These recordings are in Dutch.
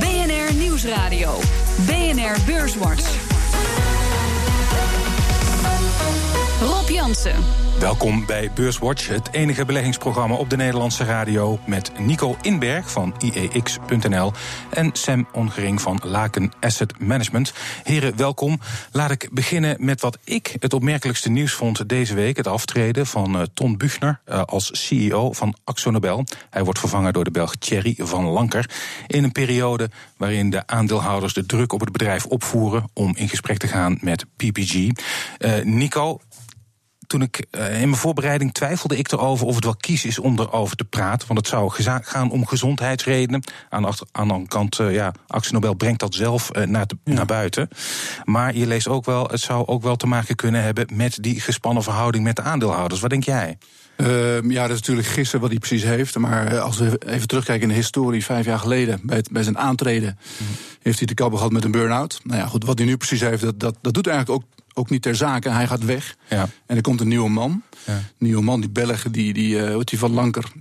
BNR Nieuwsradio. BNR Beurswatch. Welkom bij Beurswatch, het enige beleggingsprogramma op de Nederlandse radio. Met Nico Inberg van IEX.nl en Sam Ongering van Laken Asset Management. Heren, welkom. Laat ik beginnen met wat ik het opmerkelijkste nieuws vond deze week: het aftreden van uh, Ton Buchner uh, als CEO van Axonobel. Hij wordt vervangen door de Belg Thierry van Lanker. In een periode waarin de aandeelhouders de druk op het bedrijf opvoeren om in gesprek te gaan met PPG. Uh, Nico, toen ik uh, in mijn voorbereiding twijfelde ik erover of het wel kies is om erover te praten. Want het zou gaan om gezondheidsredenen. Aan de, aan de andere kant, uh, ja, Actie Nobel brengt dat zelf uh, naar, te, ja. naar buiten. Maar je leest ook wel, het zou ook wel te maken kunnen hebben met die gespannen verhouding met de aandeelhouders. Wat denk jij? Uh, ja, dat is natuurlijk gissen wat hij precies heeft. Maar als we even terugkijken in de historie, vijf jaar geleden, bij, het, bij zijn aantreden, mm. heeft hij te kappen gehad met een burn-out. Nou ja, goed, wat hij nu precies heeft, dat, dat, dat doet eigenlijk ook ook niet ter zake. Hij gaat weg. Ja. En er komt een nieuwe man. Ja. Een nieuwe man, die Belgen, die, die, uh, die van Lanker.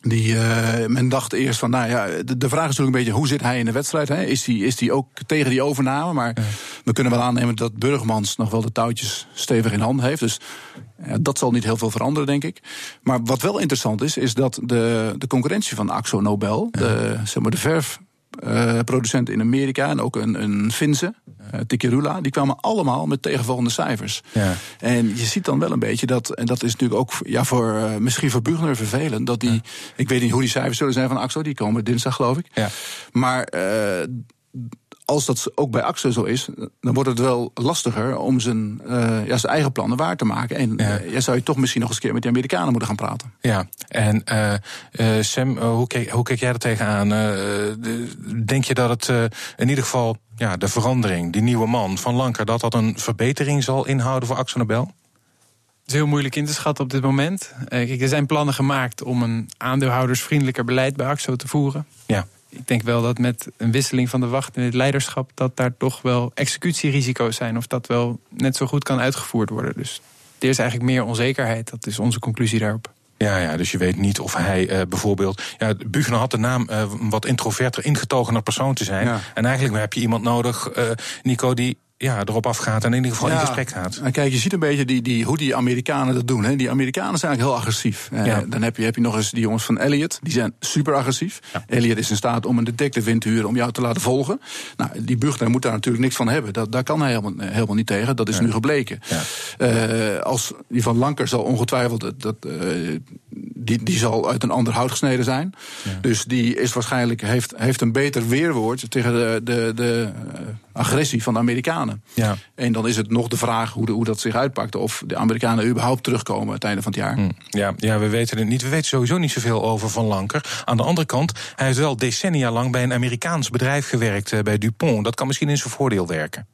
Die, uh, men dacht eerst van, nou ja, de, de, vraag is natuurlijk een beetje, hoe zit hij in de wedstrijd? Hè? Is hij is hij ook tegen die overname? Maar ja. we kunnen wel aannemen dat Burgmans nog wel de touwtjes stevig in hand heeft. Dus ja, dat zal niet heel veel veranderen, denk ik. Maar wat wel interessant is, is dat de, de concurrentie van Axo Nobel, de, zeg maar de verf producenten in Amerika en ook een, een Finse, uh, Tikirula, die kwamen allemaal met tegenvallende cijfers. Ja. En je ziet dan wel een beetje dat, en dat is natuurlijk ook ja, voor, uh, misschien voor Bugner vervelend, dat die, ja. ik weet niet hoe die cijfers zullen zijn van AXO, die komen dinsdag geloof ik. Ja. Maar als dat ook bij Axo zo is, dan wordt het wel lastiger om zijn, uh, ja, zijn eigen plannen waar te maken. En ja. uh, zou je toch misschien nog eens een keer met die Amerikanen moeten gaan praten. Ja, en uh, Sam, hoe kijk, hoe kijk jij er tegenaan? denk je dat het in ieder geval ja, de verandering, die nieuwe man van Lanker, dat dat een verbetering zal inhouden voor Axo Nobel? Het is heel moeilijk in te schatten op dit moment. Kijk, er zijn plannen gemaakt om een aandeelhoudersvriendelijker beleid bij AXO te voeren. Ja ik denk wel dat met een wisseling van de wacht in het leiderschap, dat daar toch wel executierisico's zijn. Of dat wel net zo goed kan uitgevoerd worden. Dus er is eigenlijk meer onzekerheid. Dat is onze conclusie daarop. Ja, ja, dus je weet niet of hij uh, bijvoorbeeld. Ja, Bugner had de naam uh, wat introverter, ingetogener persoon te zijn. Ja. En eigenlijk heb je iemand nodig, uh, Nico, die ja, erop afgaat en in ieder geval ja, in gesprek gaat. En kijk, je ziet een beetje die, die, hoe die Amerikanen dat doen. Hè. Die Amerikanen zijn eigenlijk heel agressief. Ja. Dan heb je, heb je nog eens die jongens van Elliot. Die zijn super agressief. Ja. Elliot is in staat om een detective in te huren om jou te laten volgen. Nou, die Bugner moet daar natuurlijk niks van hebben. Dat, daar kan hij helemaal, helemaal niet tegen. Dat is nu gebleken. Uh, als die van Lanker zal ongetwijfeld... Dat, dat, uh, die, die zal uit een ander hout gesneden zijn. Dus die is waarschijnlijk, heeft, heeft een beter weerwoord tegen de, de, de agressie van de Amerikanen. Ja. En dan is het nog de vraag hoe, de, hoe dat zich uitpakt. Of de Amerikanen überhaupt terugkomen aan het einde van het jaar. Hm. Ja, ja, we weten het niet. We weten sowieso niet zoveel over Van Lanker. Aan de andere kant, hij heeft wel decennia lang bij een Amerikaans bedrijf gewerkt, uh, bij Dupont. Dat kan misschien in zijn voordeel werken.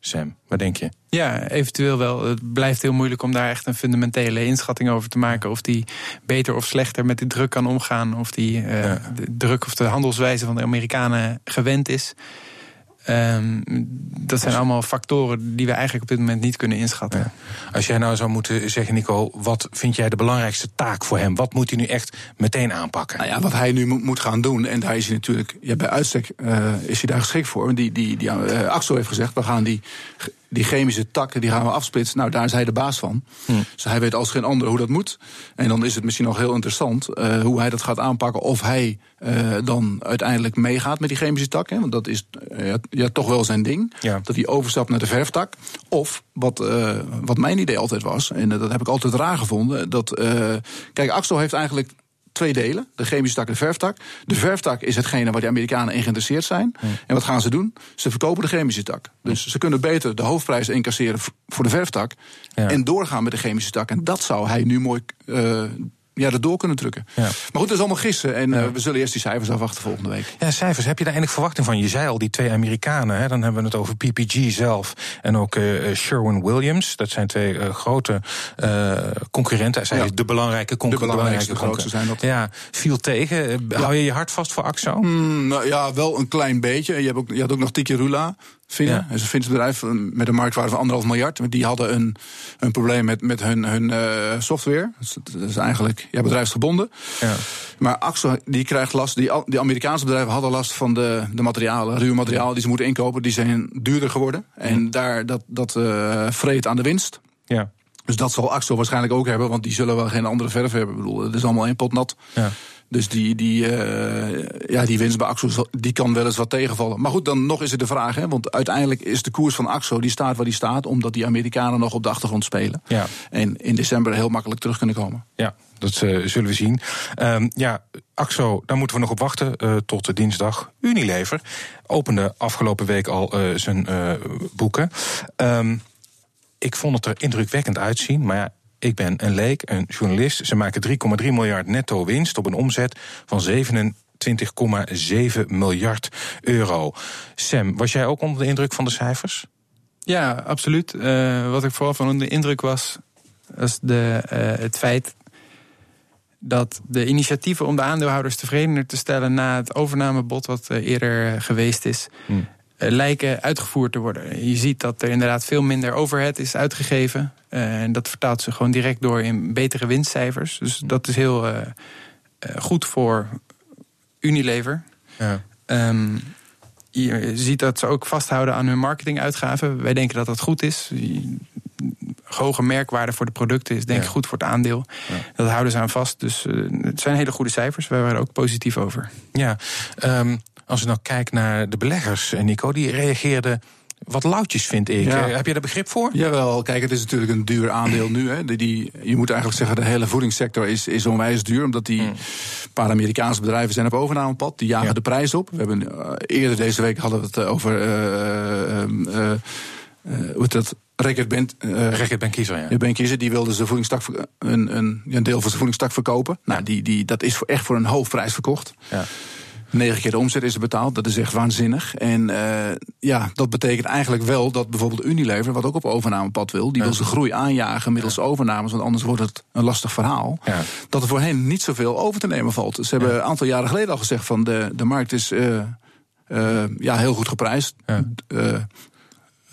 Sam, wat denk je? Ja, eventueel wel. Het blijft heel moeilijk om daar echt een fundamentele inschatting over te maken. Of die beter of slechter met de druk kan omgaan. Of die uh, ja. de druk of de handelswijze van de Amerikanen gewend is. Um, dat zijn allemaal factoren die we eigenlijk op dit moment niet kunnen inschatten. Ja. Als jij nou zou moeten zeggen, Nico, wat vind jij de belangrijkste taak voor hem? Wat moet hij nu echt meteen aanpakken? Nou ja, wat hij nu moet gaan doen, en daar is hij natuurlijk, ja, bij uitstek uh, is hij daar geschikt voor. Die, die, die uh, Axel heeft gezegd, we gaan die die chemische takken die gaan we afsplitsen. Nou, daar is hij de baas van. Hmm. Dus hij weet als geen ander hoe dat moet. En dan is het misschien nog heel interessant uh, hoe hij dat gaat aanpakken. Of hij uh, dan uiteindelijk meegaat met die chemische tak. Hè, want dat is uh, ja, toch wel zijn ding. Ja. Dat hij overstapt naar de verftak. Of wat, wat mijn idee altijd was, en dat heb ik altijd raar gevonden. Dat, kijk, Axel heeft eigenlijk twee delen. De chemische tak en de verftak. De verftak is hetgene waar de Amerikanen in geïnteresseerd zijn. En wat gaan ze doen? Ze verkopen de chemische tak. Dus ze kunnen beter de hoofdprijs incasseren voor de verftak. Ja. En doorgaan met de chemische tak. En dat zou hij nu mooi uh, ja, erdoor kunnen drukken. Ja. Maar goed, dat is allemaal gissen. En ja. uh, we zullen eerst die cijfers afwachten volgende week. Ja, cijfers. Heb je daar eindelijk verwachting van? Je zei al, die twee Amerikanen. Hè, dan hebben we het over PPG zelf. En ook uh, Sherwin-Williams. Dat zijn twee uh, grote concurrenten. Zij ja. de belangrijke concurrenten. De belangrijkste, de grootste zijn dat. Ja, viel tegen. Hou je je hart vast voor AXO? Mm, nou, ja, wel een klein beetje. Je, hebt ook, je had ook nog Tiki Rula. Fina. Ja. Is een Fins bedrijf met een marktwaarde van anderhalf miljard. Die hadden een, een probleem met, met hun, hun eh, software. Dus dat is eigenlijk ja, bedrijfsgebonden. Ja. Maar Axel die krijgt last. Die, die Amerikaanse bedrijven hadden last van de, de materialen, ruwe materialen die ze moeten inkopen. Die zijn duurder geworden. En daar, dat, dat eh, vreet aan de winst. Ja. Dus dat zal Axel waarschijnlijk ook hebben, want die zullen wel geen andere verf hebben. Ik bedoel, het is allemaal één pot nat. Ja. Dus die, die, eh, ja, die winst bij Axo die kan wel eens wat tegenvallen. Maar goed, dan nog is het de vraag. Hè, want uiteindelijk is de koers van Axo die staat waar die staat, omdat die Amerikanen nog op de achtergrond spelen. Ja. En in december heel makkelijk terug kunnen komen. Ja, dat eh, zullen we zien. Ehm, ja, AXO, daar moeten we nog op wachten eh, tot de dinsdag. Unilever opende afgelopen week al zijn boeken. Ehm, ik vond het er indrukwekkend uitzien, maar ja, ik ben een leek, een journalist. Ze maken 3,3 miljard netto winst op een omzet van 27,7 miljard euro. Sam, was jij ook onder de indruk van de cijfers? Ja, absoluut. Eh, wat ik vooral van onder de indruk was, was de, eh, het feit dat de initiatieven om de aandeelhouders tevredener te stellen na het overnamebod wat eh, eerder geweest is, Hmm. Eh, lijken uitgevoerd te worden. Je ziet dat er inderdaad veel minder overhead is uitgegeven. eh, en dat vertaalt zich gewoon direct door in betere winstcijfers. Dus dat is heel eh, goed voor Unilever. Ja. Ehm, je ziet dat ze ook vasthouden aan hun marketinguitgaven. Wij denken dat dat goed is. Hoge merkwaarde voor de producten is denk ik Ja. goed voor het aandeel. Dat houden ze aan vast. Dus het zijn hele goede cijfers. Wij waren er ook positief over. Ja, ehm, als we nou kijken naar de beleggers, eh, Nico, die reageerden wat lauwtjes, vind ik. Ja. Eh, heb je daar begrip voor? Jawel, kijk, het is natuurlijk een duur aandeel nu. Hè. Die, die, je moet eigenlijk zeggen, de hele voedingssector is, is onwijs duur. Omdat die Hmm. paar Amerikaanse bedrijven zijn op overnamepad. Die jagen Ja. de prijs op. We hebben, eh, eerder deze week hadden we het over... hoe heet dat? Bent, eh, Reckitt Ben Kiezer, ja. Die wilde zijn voedingstak, een, een, een deel van zijn voedingstak verkopen. Nou, die, die, dat is voor, echt voor een hoofdprijs verkocht. Ja. Negen keer de omzet is er betaald. Dat is echt waanzinnig. En eh, ja, dat betekent eigenlijk wel dat bijvoorbeeld Unilever, wat ook op overnamepad wil, die wil zijn groei aanjagen middels overnames, want anders wordt het een lastig verhaal. Dat er voor hen niet zoveel over te nemen valt. Ze hebben een aantal jaren geleden al gezegd van de, de markt is eh, eh, ja, heel goed geprijsd.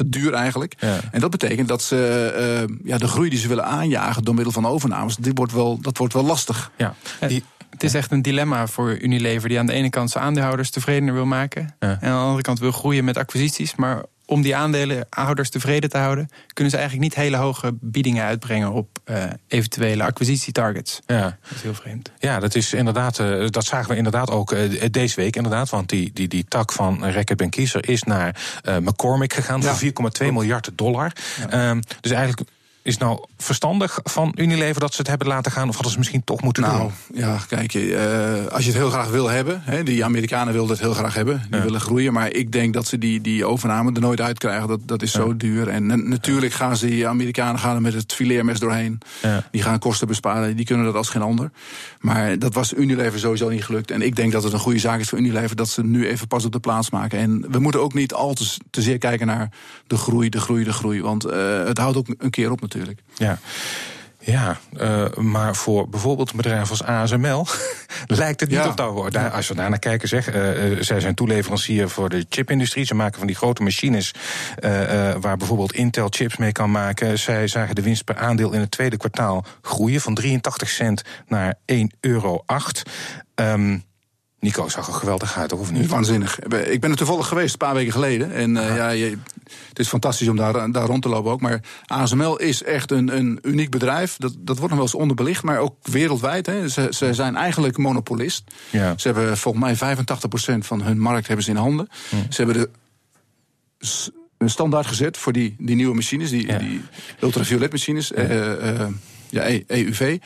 Duur eigenlijk. Ja. En dat betekent dat ze eh, ja, de groei die ze willen aanjagen door middel van overnames, die wordt wel, dat wordt wel lastig. Ja. Die, Het is echt een dilemma voor Unilever, die aan de ene kant zijn aandeelhouders tevredener wil maken. En aan de andere kant wil groeien met acquisities. Maar om die aandeelhouders tevreden te houden, kunnen ze eigenlijk niet hele hoge biedingen uitbrengen op eh, eventuele acquisitietargets. ja. Dat is heel vreemd. Ja, dat is inderdaad, eh, dat zagen we inderdaad ook eh, deze week inderdaad. Want die, die, die tak van Reckitt Ben Kiezer is naar McCormick gegaan Ja. voor 4,2 miljard dollar. Ehm, dus eigenlijk het nou verstandig van Unilever dat ze het hebben laten gaan, of hadden ze misschien toch moeten Nou, doen? ja, kijk, eh, als je het heel graag wil hebben, hè, die Amerikanen wilden het heel graag hebben, die Ja. willen groeien, maar ik denk dat ze die, die overname er nooit uitkrijgen. Dat, dat is zo duur. En na- natuurlijk gaan ze, die Amerikanen gaan er met het fileermes doorheen. Ja. Die gaan kosten besparen, die kunnen dat als geen ander. Maar dat was Unilever sowieso niet gelukt. En ik denk dat het een goede zaak is voor Unilever dat ze nu even pas op de plaats maken. En we moeten ook niet al te, te zeer kijken naar de groei, de groei, de groei. Want eh, het houdt ook een keer op natuurlijk. Ja. Ja, eh, maar voor bijvoorbeeld een bedrijf als ASML lijkt het niet Ja. op dat daar, Als we daar naar kijken, zeg, eh, eh, zij zijn toeleverancier voor de chipindustrie. Ze maken van die grote machines waar bijvoorbeeld Intel chips mee kan maken. Zij zagen de winst per aandeel in het tweede kwartaal groeien van 83 cent naar 1,08 euro. Ehm, Nico zag er geweldig uit, of niet? Waanzinnig. Ik ben er toevallig geweest, een paar weken geleden. En eh, ja, je, het is fantastisch om daar, daar rond te lopen ook. Maar ASML is echt een, een uniek bedrijf. Dat, dat wordt nog wel eens onderbelicht, maar ook wereldwijd. Hè. Ze, ze zijn eigenlijk monopolist. Ja. Ze hebben volgens mij 85% van hun markt hebben ze in handen. Ze hebben de een standaard gezet voor die, die nieuwe machines, die, Ja. die ultraviolet machines. eh, eh, ja, E- EUV.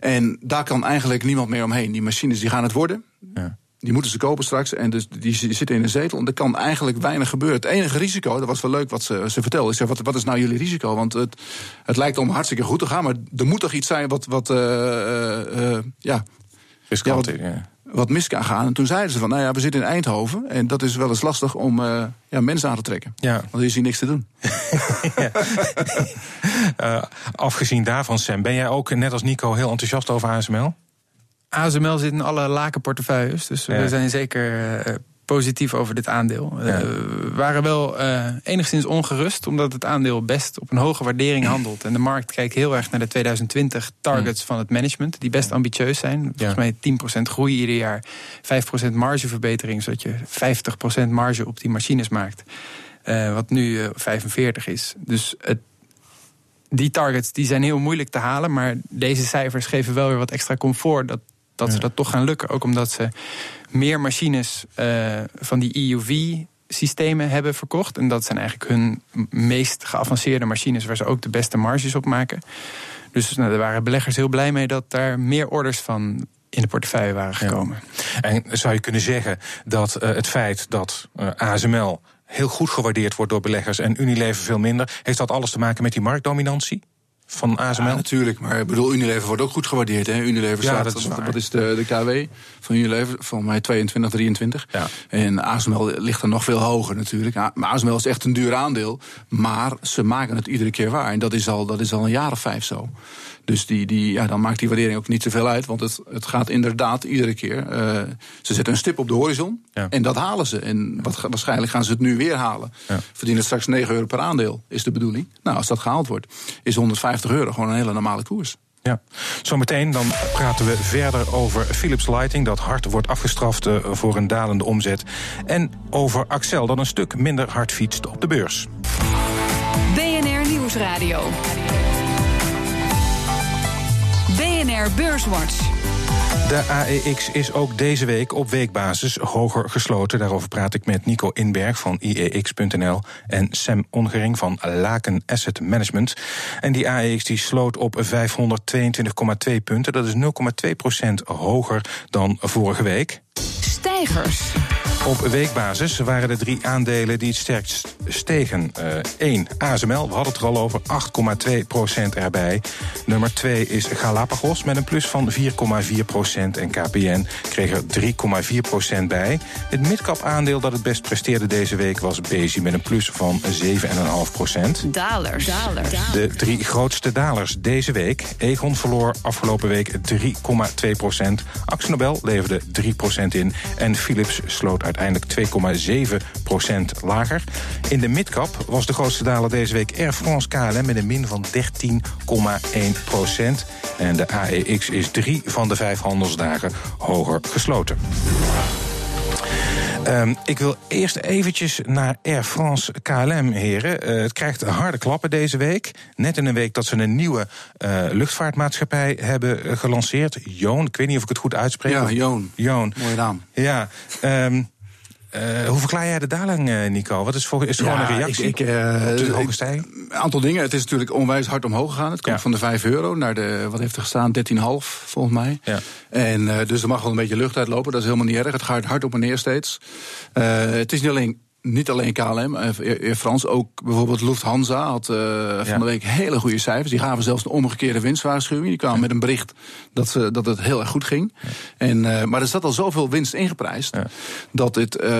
En daar kan eigenlijk niemand meer omheen. Die machines die gaan het worden. Ja. Die moeten ze kopen straks. En dus die zitten in een zetel. En er kan eigenlijk weinig gebeuren. Het enige risico, dat was wel leuk wat ze, ze vertelde. Ik zei, wat, wat is nou jullie risico? Want het, het lijkt om hartstikke goed te gaan. Maar er moet toch iets zijn wat, wat, eh, ja, Riskant, Ja, wat- mis kan gaan. En toen zeiden ze van, nou ja, we zitten in Eindhoven. En dat is wel eens lastig om eh, ja, mensen aan te trekken. Ja. Want er is hier niks te doen. Eh, afgezien daarvan, Sam, ben jij ook net als Nico heel enthousiast over ASML? ASML zit in alle lakenportefeuilles. Dus Ja. we zijn zeker eh, positief over dit aandeel. We waren wel enigszins ongerust, omdat het aandeel best op een hoge waardering handelt. En de markt kijkt heel erg naar de 2020 targets mm. van het management, die best ambitieus zijn. Volgens mij 10% groei ieder jaar, 5% margeverbetering, zodat je 50% marge op die machines maakt. wat nu 45 is. Dus het die targets die zijn heel moeilijk te halen. Maar deze cijfers geven wel weer wat extra comfort dat, dat ze dat toch gaan lukken. Ook omdat ze meer machines uh, van die EUV systemen hebben verkocht. En dat zijn eigenlijk hun meest geavanceerde machines waar ze ook de beste marges op maken. Dus nou, daar waren beleggers heel blij mee dat daar meer orders van in de portefeuille waren gekomen. En zou je kunnen zeggen dat uh, het feit dat uh, ASML heel goed gewaardeerd wordt door beleggers en Unilever veel minder. Heeft dat alles te maken met die marktdominantie? Van ASML? Ja, natuurlijk, maar ik bedoel, Unilever wordt ook goed gewaardeerd. Hè? Unilever ja, staat, dat is, wat, is de, de KW van Unilever? Van mij 22, 23. Ja. En ASML ligt er nog veel hoger natuurlijk. Maar ASML is echt een duur aandeel, maar ze maken het iedere keer waar. En dat is al, dat is al een jaar of vijf zo. Dus die, die, ja, dan maakt die waardering ook niet zoveel uit. Want het, het gaat inderdaad iedere keer. Uh, ze zetten een stip op de horizon. En dat halen ze. En wat, waarschijnlijk gaan ze het nu weer halen. Ja. Verdienen straks 9 euro per aandeel, is de bedoeling. Nou, als dat gehaald wordt, is 150 euro gewoon een hele normale koers. Ja, zometeen dan praten we verder over Philips Lighting... dat hard wordt afgestraft eh, voor een dalende omzet. En over Axel, dat een stuk minder hard fietst op de beurs. BNR Nieuwsradio. BNR Beurswatch. De AEX is ook deze week op weekbasis hoger gesloten. Daarover praat ik met Nico Inberg van IEX.nl en Sam Ongering van Laken Asset Management. En die AEX die sloot op 522,2 punten. Dat is 0,2% hoger dan vorige week. Stijgers. Op weekbasis waren er drie aandelen die het sterkst stegen. Eén, uh, ASML, we hadden het er al over, 8,2% erbij. Nummer 2 is Galapagos met een plus van 4,4% En KPN kreeg er 3,4% bij. Het midcap aandeel dat het best presteerde deze week was Bezi met een plus van 7,5 Dalers. dalers. De drie grootste dalers deze week. Egon verloor afgelopen week 3,2 Axel Nobel leverde 3% in. En Philips sloot uit uiteindelijk 2,7% lager. In de midcap was de grootste daler deze week Air France KLM met een min van 13,1% En de AEX is drie van de vijf handelsdagen hoger gesloten. Um, ik wil eerst eventjes naar Air France KLM, heren. Uh, het krijgt harde klappen deze week. Net in een week dat ze een nieuwe uh, luchtvaartmaatschappij hebben gelanceerd. Joon, ik weet niet of ik het goed uitspreek. Ja, Joon. Joon. Mooie naam. Ja. Um, uh, hoe verklaar jij de daling, uh, Nico? Wat is, voor, is gewoon een reactie ik, ik, uh, op de hoge stijging? Een aantal dingen. Het is natuurlijk onwijs hard omhoog gegaan. Het komt ja. van de 5 euro naar de, wat heeft er gestaan, 13,5 volgens mij. Ja. En dus er mag wel een beetje lucht uitlopen. Dat is helemaal niet erg. Het gaat hard op en neer steeds. het is niet alleen niet alleen KLM, Air France, ook bijvoorbeeld Lufthansa had uh, van de week hele goede cijfers. Die gaven zelfs een omgekeerde winstwaarschuwing. Die kwamen met een bericht dat, ze, dat het heel erg goed ging. En, uh, maar er zat al zoveel winst ingeprijsd dat het uh,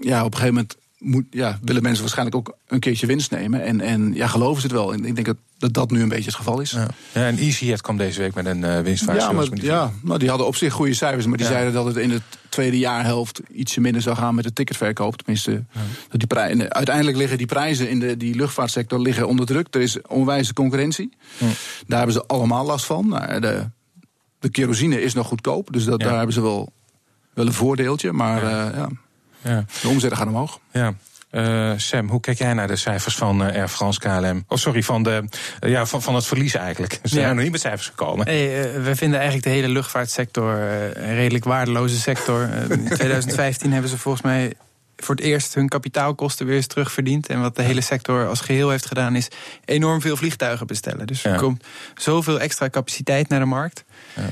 ja, op een gegeven moment moet, ja, willen mensen waarschijnlijk ook een keertje winst nemen. En, en ja, geloven ze het wel. En ik denk dat dat, dat nu een beetje het geval is. Ja, ja en EasyJet kwam deze week met een uh. Ja, maar, ja, die hadden op zich goede cijfers. Maar die zeiden dat het in de tweede jaarhelft ietsje minder zou gaan met de ticketverkoop. Tenminste, dat die prijzen, uiteindelijk liggen die prijzen in de die luchtvaartsector liggen onder druk. Er is onwijze concurrentie. Daar hebben ze allemaal last van. Nou, de, de kerosine is nog goedkoop. Dus dat, daar hebben ze wel, wel een voordeeltje. Maar ja. Uh, ja. De omzetten gaan omhoog. Ja. Uh, Sam, hoe kijk jij naar de cijfers van uh, Air France KLM? Oh, sorry, van, de, uh, ja, van, van het verlies eigenlijk. Ze zijn ja. nog niet met cijfers gekomen. Hey, we vinden eigenlijk de hele luchtvaartsector een redelijk waardeloze sector. in 2015 hebben ze volgens mij voor het eerst hun kapitaalkosten weer eens terugverdiend. En wat de hele sector als geheel heeft gedaan, is enorm veel vliegtuigen bestellen. Dus er ja. komt zoveel extra capaciteit naar de markt. Ja.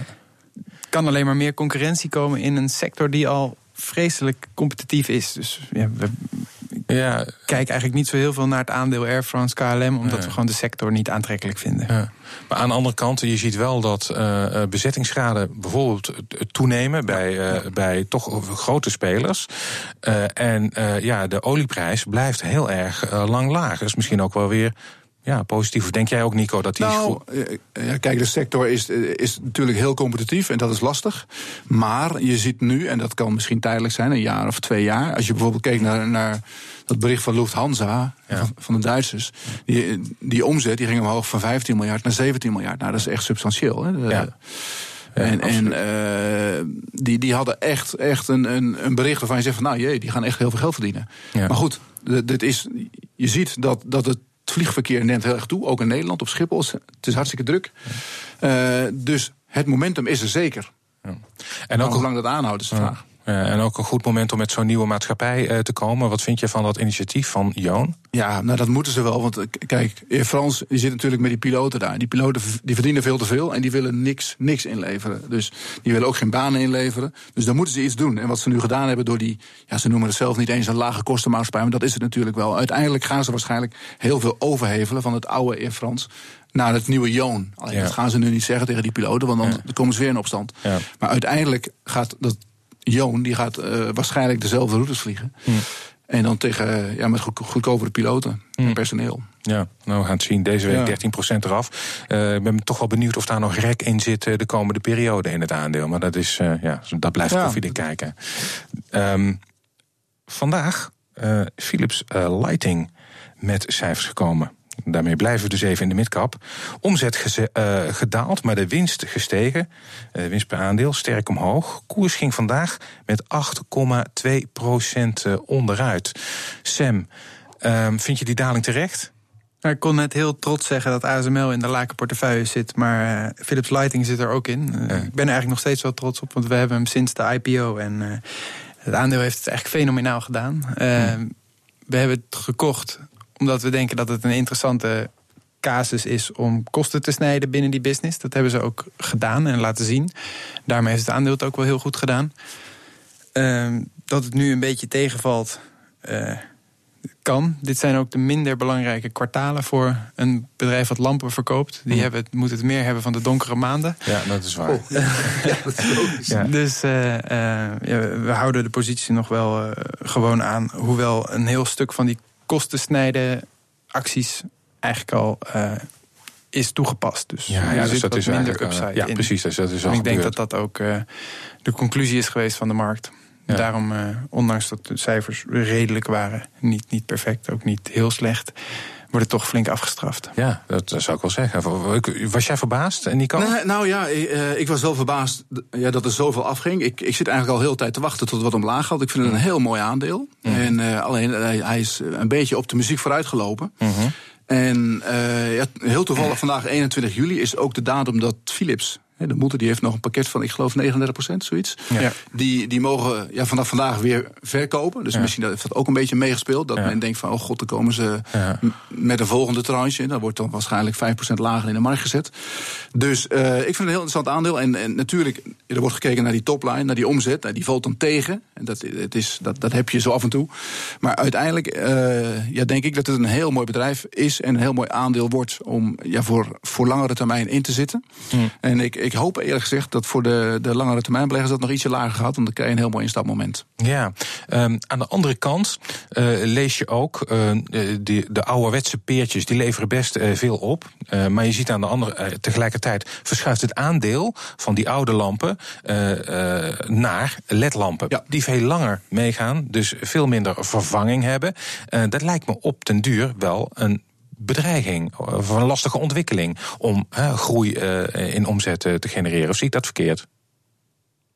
Kan alleen maar meer concurrentie komen in een sector die al vreselijk competitief is. Dus ja, we ja. kijken eigenlijk niet zo heel veel naar het aandeel Air France KLM, omdat we gewoon de sector niet aantrekkelijk vinden. Ja. Maar aan de andere kant, je ziet wel dat uh, bezettingsgraden bijvoorbeeld toenemen bij, uh, bij toch grote spelers. Uh, en ja, de olieprijs blijft heel erg lang laag. Dat is misschien ook wel weer ja, positief. Of denk jij ook, Nico, dat die. Nou, eh, ja, kijk, de sector is, eh, is natuurlijk heel competitief en dat is lastig. Maar je ziet nu, en dat kan misschien tijdelijk zijn, een jaar of twee jaar. Als je bijvoorbeeld kijkt naar, naar dat bericht van Lufthansa, van, van, de Duitsers. Die, die omzet die ging omhoog van 15 miljard naar 17 miljard. Nou, dat is echt substantieel. Hè? ja. En, en uh, die, die hadden echt, echt een, een, een bericht waarvan je zegt van nou jee, die gaan echt heel veel geld verdienen. Maar goed, dit is, je ziet dat, dat het vliegverkeer neemt heel erg toe, ook in Nederland op Schiphol. Het is hartstikke druk. Uh, dus het momentum is er zeker. Ja. En ook hoe lang dat aanhoudt is de vraag. Uh, en ook een goed moment om met zo'n nieuwe maatschappij uh, te komen. Wat vind je van dat initiatief van Joon? Ja, nou dat moeten ze wel. Want eh, kijk, Air France die zit natuurlijk met die piloten daar. Die piloten die verdienen veel te veel en die willen niks, niks inleveren. Dus die willen ook geen banen inleveren. Dus dan moeten ze iets doen. En wat ze nu gedaan hebben door die, ja, ze noemen het zelf niet eens een lage kostenmaatschappij, maar dat is het natuurlijk wel. Uiteindelijk gaan ze waarschijnlijk heel veel overhevelen van het oude Air France naar het nieuwe Joon. Alleen dat gaan ze nu niet zeggen tegen die piloten, want dan, ja. komen ze weer in opstand. Ja. Maar uiteindelijk gaat dat Joon die gaat uh, waarschijnlijk dezelfde routes vliegen. Hmm. En dan tegen, ja, met goedkopere piloten en hmm. personeel. Ja, nou we gaan het zien. Deze week ja. 13% eraf. Uh, ik ben toch wel benieuwd of daar nog rek in zit de komende periode in het aandeel. Maar dat, is, uh, ja, dat blijft ja. koffiedik kijken. Um, vandaag Philips Lighting met cijfers gekomen. Daarmee blijven we dus even in de midcap. Omzet uh, gedaald, maar de winst gestegen. Uh, de winst per aandeel sterk omhoog. Koers ging vandaag met 8,2 procent uh, onderuit. Sam, ehm, vind je die daling terecht? Nou, ik kon net heel trots zeggen dat ASML in de lake portefeuille zit, maar Philips Lighting zit er ook in. Ik ben er eigenlijk nog steeds wel trots op, want we hebben hem sinds de IPO en het aandeel heeft het eigenlijk fenomenaal gedaan. Ehm, we hebben het gekocht omdat we denken dat het een interessante casus is om kosten te snijden binnen die business. Dat hebben ze ook gedaan en laten zien. Daarmee heeft het aandeel het ook wel heel goed gedaan. Uh, dat het nu een beetje tegenvalt, uh, kan. Dit zijn ook de minder belangrijke kwartalen voor een bedrijf wat lampen verkoopt. Die mm. hebben, moet het meer hebben van de donkere maanden. Ja, dat is waar. Oh, ja. dat is logisch. Ja. Dus uh, ja, we houden de positie nog wel gewoon aan. Hoewel een heel stuk van die kosten snijden acties eigenlijk al uh, is toegepast. Dus ja, ja dus dat is minder eh, upside. Ja, in. precies. Dus dat is al en ik denk dat dat ook uh, de conclusie is geweest van de markt. Ja. Daarom, ondanks dat de cijfers redelijk waren, niet, niet perfect, ook niet heel slecht, wordt het toch flink afgestraft. Ja, dat zou ik wel zeggen. Was jij verbaasd, Nico? Nee, nou ja, ik, uh, ik, was wel verbaasd ja, dat er zoveel afging. Ik, ik zit eigenlijk al heel de tijd te wachten tot het wat omlaag gaat. Ik vind het een heel mooi aandeel. Mm. En uh, alleen, hij is een beetje op de muziek vooruitgelopen. Mm -hmm. En ja, heel toevallig vandaag 21 juli is ook de datum dat Philips de moeder die heeft nog een pakket van, ik geloof, 39% zoiets. Ja. Die, die mogen ja, vanaf vandaag weer verkopen. Dus misschien heeft dat ook een beetje meegespeeld. Dat men denkt van, oh god, dan komen ze met een volgende tranche. Dat wordt dan waarschijnlijk 5% lager in de markt gezet. Dus uh, ik vind het een heel interessant aandeel. En, en natuurlijk, er wordt gekeken naar die topline, naar die omzet. Nou, die valt dan tegen. En dat, het is, dat, dat heb je zo af en toe. Maar uiteindelijk uh, ja, denk ik dat het een heel mooi bedrijf is. En een heel mooi aandeel wordt om ja, voor, voor langere termijn in te zitten. Hmm. En ik ik hoop eerlijk gezegd dat voor de, de langere termijn beleggers dat nog ietsje lager gaat. Want dan krijg je een heel mooi instapmoment. Ja, um, aan de andere kant uh, lees je ook uh, de, de ouderwetse peertjes, die leveren best uh, veel op. maar je ziet aan de andere tegelijkertijd verschuift het aandeel van die oude lampen naar ledlampen. Ja. Die veel langer meegaan, dus veel minder vervanging hebben. dat lijkt me op den duur wel een bedreiging, of een lastige ontwikkeling om groei uh, in omzet uh, te genereren. Of zie ik dat verkeerd?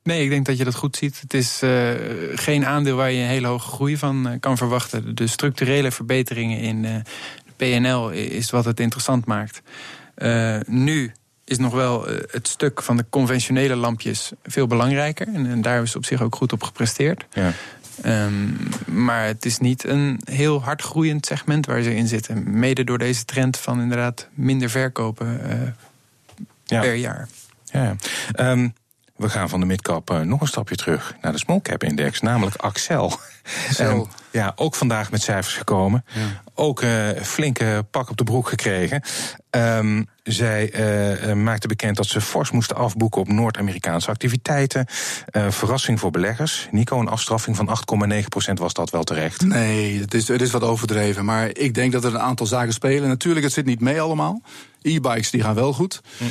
Nee, ik denk dat je dat goed ziet. Het is uh, geen aandeel waar je een hele hoge groei van kan verwachten. De structurele verbeteringen in de PNL is wat het interessant maakt. nu is nog wel het stuk van de conventionele lampjes veel belangrijker. En, en daar is op zich ook goed op gepresteerd. Ja. Um, maar het is niet een heel hard groeiend segment waar ze in zitten. Mede door deze trend van inderdaad minder verkopen uh, ja. per jaar. Ja. Um, we gaan van de midcap uh, nog een stapje terug naar de small cap index, namelijk Axel. ja, ook vandaag met cijfers gekomen. Ja. ook uh, flinke pak op de broek gekregen. Um, zij uh, maakte bekend dat ze fors moesten afboeken op Noord-Amerikaanse activiteiten. Uh, verrassing voor beleggers. Nico, een afstraffing van 8,9% was dat wel terecht? Nee, het is, het is wat overdreven. Maar ik denk dat er een aantal zaken spelen. Natuurlijk, het zit niet mee allemaal. E-bikes die gaan wel goed. Hm.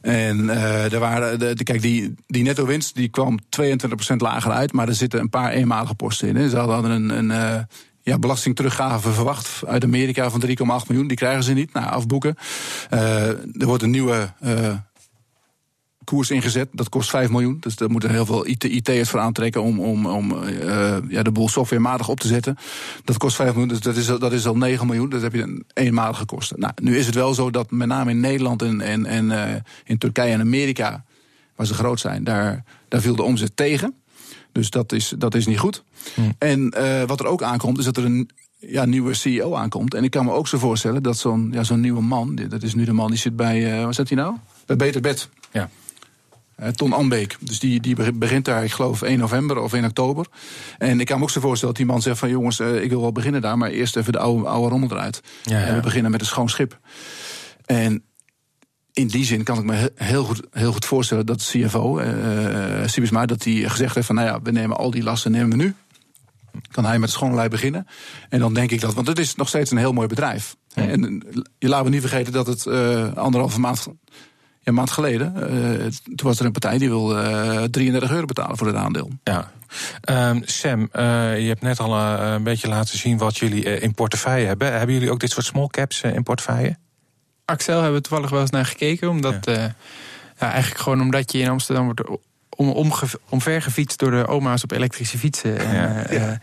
En uh, er waren, de, kijk, die, die netto winst die kwam 22% lager uit, maar er zitten een paar eenmalige posten in. Hè. Ze hadden een, een ja, belastingteruggave verwacht uit Amerika van 3,8 miljoen. Die krijgen ze niet, nou, afboeken. Uh, er wordt een nieuwe koers ingezet. Dat kost 5 miljoen. Dus daar moeten heel veel IT'ers voor aantrekken om, om, om uh, ja, de boel softwarematig op te zetten. Dat kost 5 miljoen, dus dat is, dat is al 9 miljoen. Dat heb je een eenmalige kosten. Nou, nu is het wel zo dat met name in Nederland en, en, en in Turkije en Amerika, waar ze groot zijn, daar, daar viel de omzet tegen. Dus dat is, dat is niet goed. Hm. En uh, wat er ook aankomt, is dat er een ja, nieuwe CEO aankomt. En ik kan me ook zo voorstellen dat zo'n ja, zo'n nieuwe man, dat is nu de man die zit bij, uh, waar zit hij nou? Bij Beter Bed. Ja. Uh, Ton Anbeek. Dus die, die begint daar, ik geloof, 1 november of 1 oktober. En ik kan me ook zo voorstellen dat die man zegt van jongens, uh, ik wil wel beginnen daar, maar eerst even de oude, oude rommel eruit. Ja, ja. En we beginnen met een schoon schip. En in die zin kan ik me heel goed, heel goed voorstellen dat de CFO, uh, Sibisma, dat hij gezegd heeft van nou ja, we nemen al die lasten nemen we nu. Kan hij met schone lei beginnen. En dan denk ik dat, want het is nog steeds een heel mooi bedrijf. Ja. En je laten we niet vergeten dat het uh, anderhalve maand een maand geleden, uh, toen was er een partij die wil uh, 33 euro betalen voor het aandeel. Ja. Um, Sam, je hebt net al een beetje laten zien wat jullie in portefeuille hebben. Hebben jullie ook dit soort small caps in portefeuille? Axel hebben we toevallig wel eens naar gekeken. Omdat, ja. ja eigenlijk gewoon omdat je in Amsterdam wordt om, om, omvergefietst door de oma's op elektrische fietsen. Ja.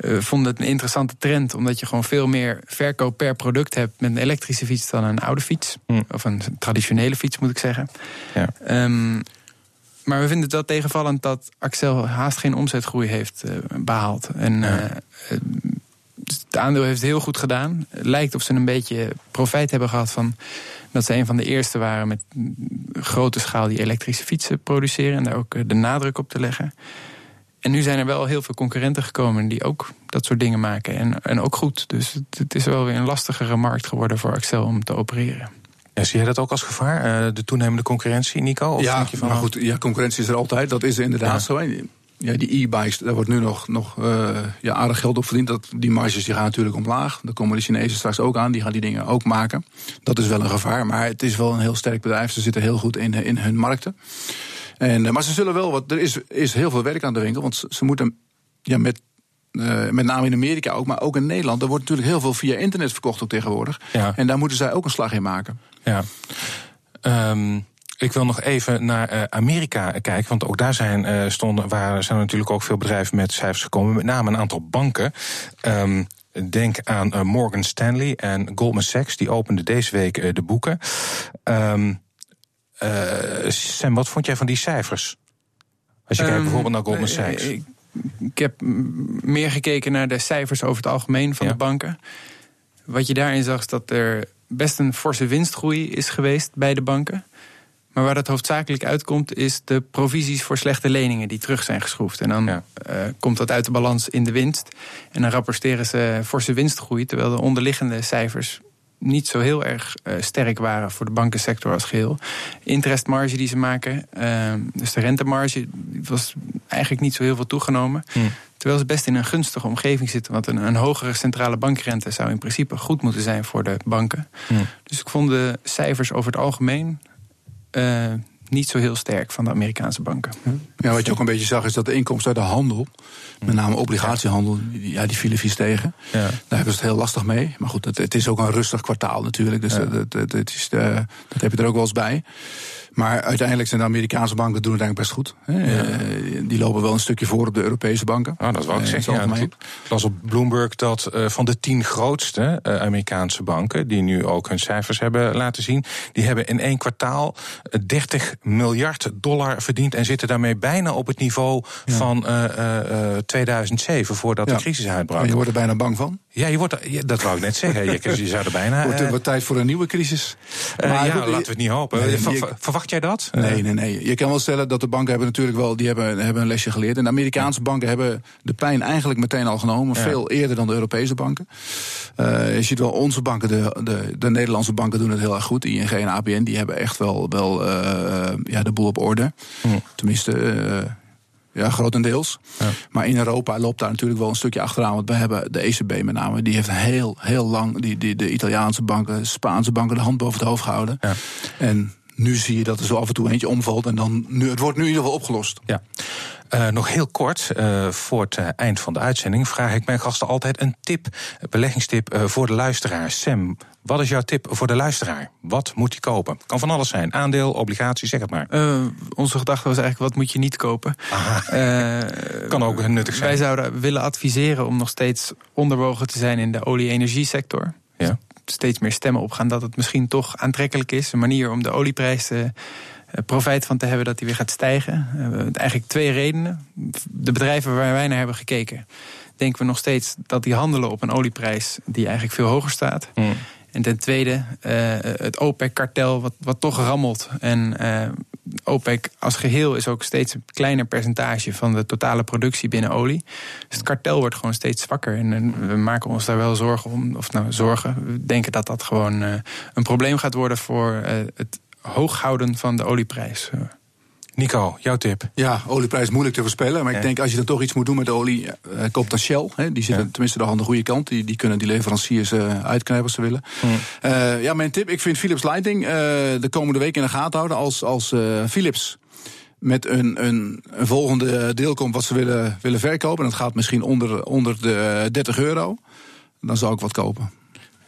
Uh, vond het een interessante trend. Omdat je gewoon veel meer verkoop per product hebt met een elektrische fiets dan een oude fiets. Mm. Of een traditionele fiets, moet ik zeggen. Ja. Um, maar we vinden het wel tegenvallend dat Axel haast geen omzetgroei heeft uh, behaald. En ja. uh, het aandeel heeft heel goed gedaan. Het lijkt of ze een beetje profijt hebben gehad van dat ze een van de eerste waren met grote schaal die elektrische fietsen produceren en daar ook de nadruk op te leggen. En nu zijn er wel heel veel concurrenten gekomen die ook dat soort dingen maken. En, en ook goed. Dus het, het is wel weer een lastigere markt geworden voor Axel om te opereren. Ja, zie je dat ook als gevaar, uh, de toenemende concurrentie, Nico? Of ja, je van maar goed, ja, concurrentie is er altijd. Dat is inderdaad ja. zo. Ja, die e-bikes, daar wordt nu nog, nog uh, ja, aardig geld op verdiend. Dat, die marges die gaan natuurlijk omlaag. Dan komen de Chinezen straks ook aan, die gaan die dingen ook maken. Dat is wel een gevaar, maar het is wel een heel sterk bedrijf. Ze zitten heel goed in, in hun markten. En, maar ze zullen wel wat. Er is, is heel veel werk aan de winkel. Want ze, ze moeten ja, met uh, met name in Amerika ook, maar ook in Nederland. Er wordt natuurlijk heel veel via internet verkocht ook tegenwoordig. Ja. En daar moeten zij ook een slag in maken. Ja. Um, ik wil nog even naar uh, Amerika kijken, want ook daar zijn, uh, stonden, waar zijn natuurlijk ook veel bedrijven met cijfers gekomen, met name een aantal banken. Um, denk aan uh, Morgan Stanley en Goldman Sachs, die openden deze week de boeken. Um, uh, Sam, wat vond jij van die cijfers? Als je um, kijkt bijvoorbeeld naar Goldman Sachs. Ik, ik, heb meer gekeken naar de cijfers over het algemeen van ja. de banken. Wat je daarin zag is dat er best een forse winstgroei is geweest bij de banken. Maar waar dat hoofdzakelijk uitkomt, is de provisies voor slechte leningen die terug zijn geschroefd. En dan ja. uh, komt dat uit de balans in de winst. En dan rapporteren ze forse winstgroei, terwijl de onderliggende cijfers niet zo heel erg uh, sterk waren voor de bankensector als geheel. Interestmarge die ze maken, uh, dus de rentemarge, was eigenlijk niet zo heel veel toegenomen. Hmm. Terwijl ze best in een gunstige omgeving zitten. Want een, een, hogere centrale bankrente zou in principe goed moeten zijn voor de banken. Hmm. Dus ik vond de cijfers over het algemeen uh, niet zo heel sterk van de Amerikaanse banken. Ja, wat je ook een beetje zag is dat de inkomsten uit de handel, met name obligatiehandel, ja, die vielen vies tegen. Ja. Daar hebben ze het heel lastig mee. Maar goed, het, het is ook een rustig kwartaal natuurlijk. Dus ja. dat, dat, dat, is de, dat heb je er ook wel eens bij. Maar uiteindelijk zijn de Amerikaanse banken doen het eigenlijk best goed. Ja. Uh, die lopen wel een stukje voor op de Europese banken. Ah, dat wil ik zeggen. Ja, ik las op Bloomberg dat uh, van de tien grootste Amerikaanse banken, die nu ook hun cijfers hebben laten zien, die hebben in één kwartaal 30 miljard dollar verdiend en zitten daarmee bijna op het niveau ja. van 2007, voordat de crisis uitbrak. En je wordt er bijna bang van? Ja, je wordt, dat wou ik net zeggen. Je, je zou er bijna. Wordt, wordt tijd voor een nieuwe crisis. Uh, maar ja, laten we het niet hopen. Nee, Ver, verwacht jij dat? Nee, nee, nee. Je kan wel stellen dat de banken hebben natuurlijk wel die hebben, hebben een lesje geleerd. En de Amerikaanse banken hebben de pijn eigenlijk meteen al genomen. Ja. Veel eerder dan de Europese banken. Uh, je ziet wel, onze banken, de, de, de Nederlandse banken doen het heel erg goed. ING en ABN, die hebben echt wel, wel uh, ja, de boel op orde. Hm. Tenminste, ja, grotendeels. Ja. Maar in Europa loopt daar natuurlijk wel een stukje achteraan. Want we hebben de ECB met name, die heeft heel, heel lang die, die, de Italiaanse banken, Spaanse banken de hand boven het hoofd gehouden. Ja. En nu zie je dat er zo af en toe eentje omvalt. En dan, nu, het wordt nu in ieder geval opgelost. Ja. Uh, nog heel kort, uh, voor het uh, eind van de uitzending vraag ik mijn gasten altijd een tip, een beleggingstip voor de luisteraar. Sam, wat is jouw tip voor de luisteraar? Wat moet hij kopen? Kan van alles zijn. Aandeel, obligatie, zeg het maar. onze gedachte was eigenlijk, wat moet je niet kopen? kan ook nuttig zijn. Wij zouden willen adviseren om nog steeds onderwogen te zijn in de olie-energiesector. Ja. Steeds meer stemmen opgaan dat het misschien toch aantrekkelijk is. Een manier om de olieprijs te profijt van te hebben dat die weer gaat stijgen. Uh, eigenlijk twee redenen. De bedrijven waar wij naar hebben gekeken, denken we nog steeds dat die handelen op een olieprijs die eigenlijk veel hoger staat. Mm. En ten tweede, uh, het OPEC-kartel, wat, wat toch rammelt. En OPEC als geheel is ook steeds een kleiner percentage van de totale productie binnen olie. Dus het kartel wordt gewoon steeds zwakker. En, we maken ons daar wel zorgen om. Of nou, zorgen. We denken dat dat gewoon een probleem gaat worden voor het hooghouden van de olieprijs. Nico, jouw tip? Ja, olieprijs moeilijk te voorspellen. Maar ik denk als je dan toch iets moet doen met de olie, uh, koop dan Shell. Hè, die zitten ja. tenminste nog aan de goede kant. Die, die kunnen die leveranciers uh, uitknijpen als ze willen. Hmm. Uh, ja, mijn tip, ik vind Philips Lighting de komende week in de gaten houden. Als, als Philips met een, een, een, volgende deel komt wat ze willen, willen verkopen. En dat gaat misschien onder, onder de 30 euro. Dan zou ik wat kopen.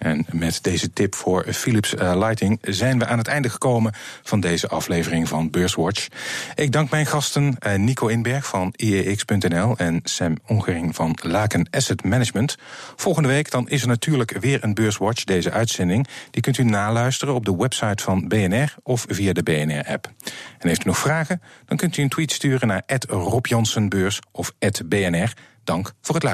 En met deze tip voor Philips uh, Lighting zijn we aan het einde gekomen van deze aflevering van Beurswatch. Ik dank mijn gasten uh, Nico Inberg van IEX.nl en Sam Ongering van Laken Asset Management. Volgende week dan is er natuurlijk weer een Beurswatch, deze uitzending. Die kunt u naluisteren op de website van BNR of via de BNR-app. En heeft u nog vragen, dan kunt u een tweet sturen naar Rob of BNR. Dank voor het luisteren.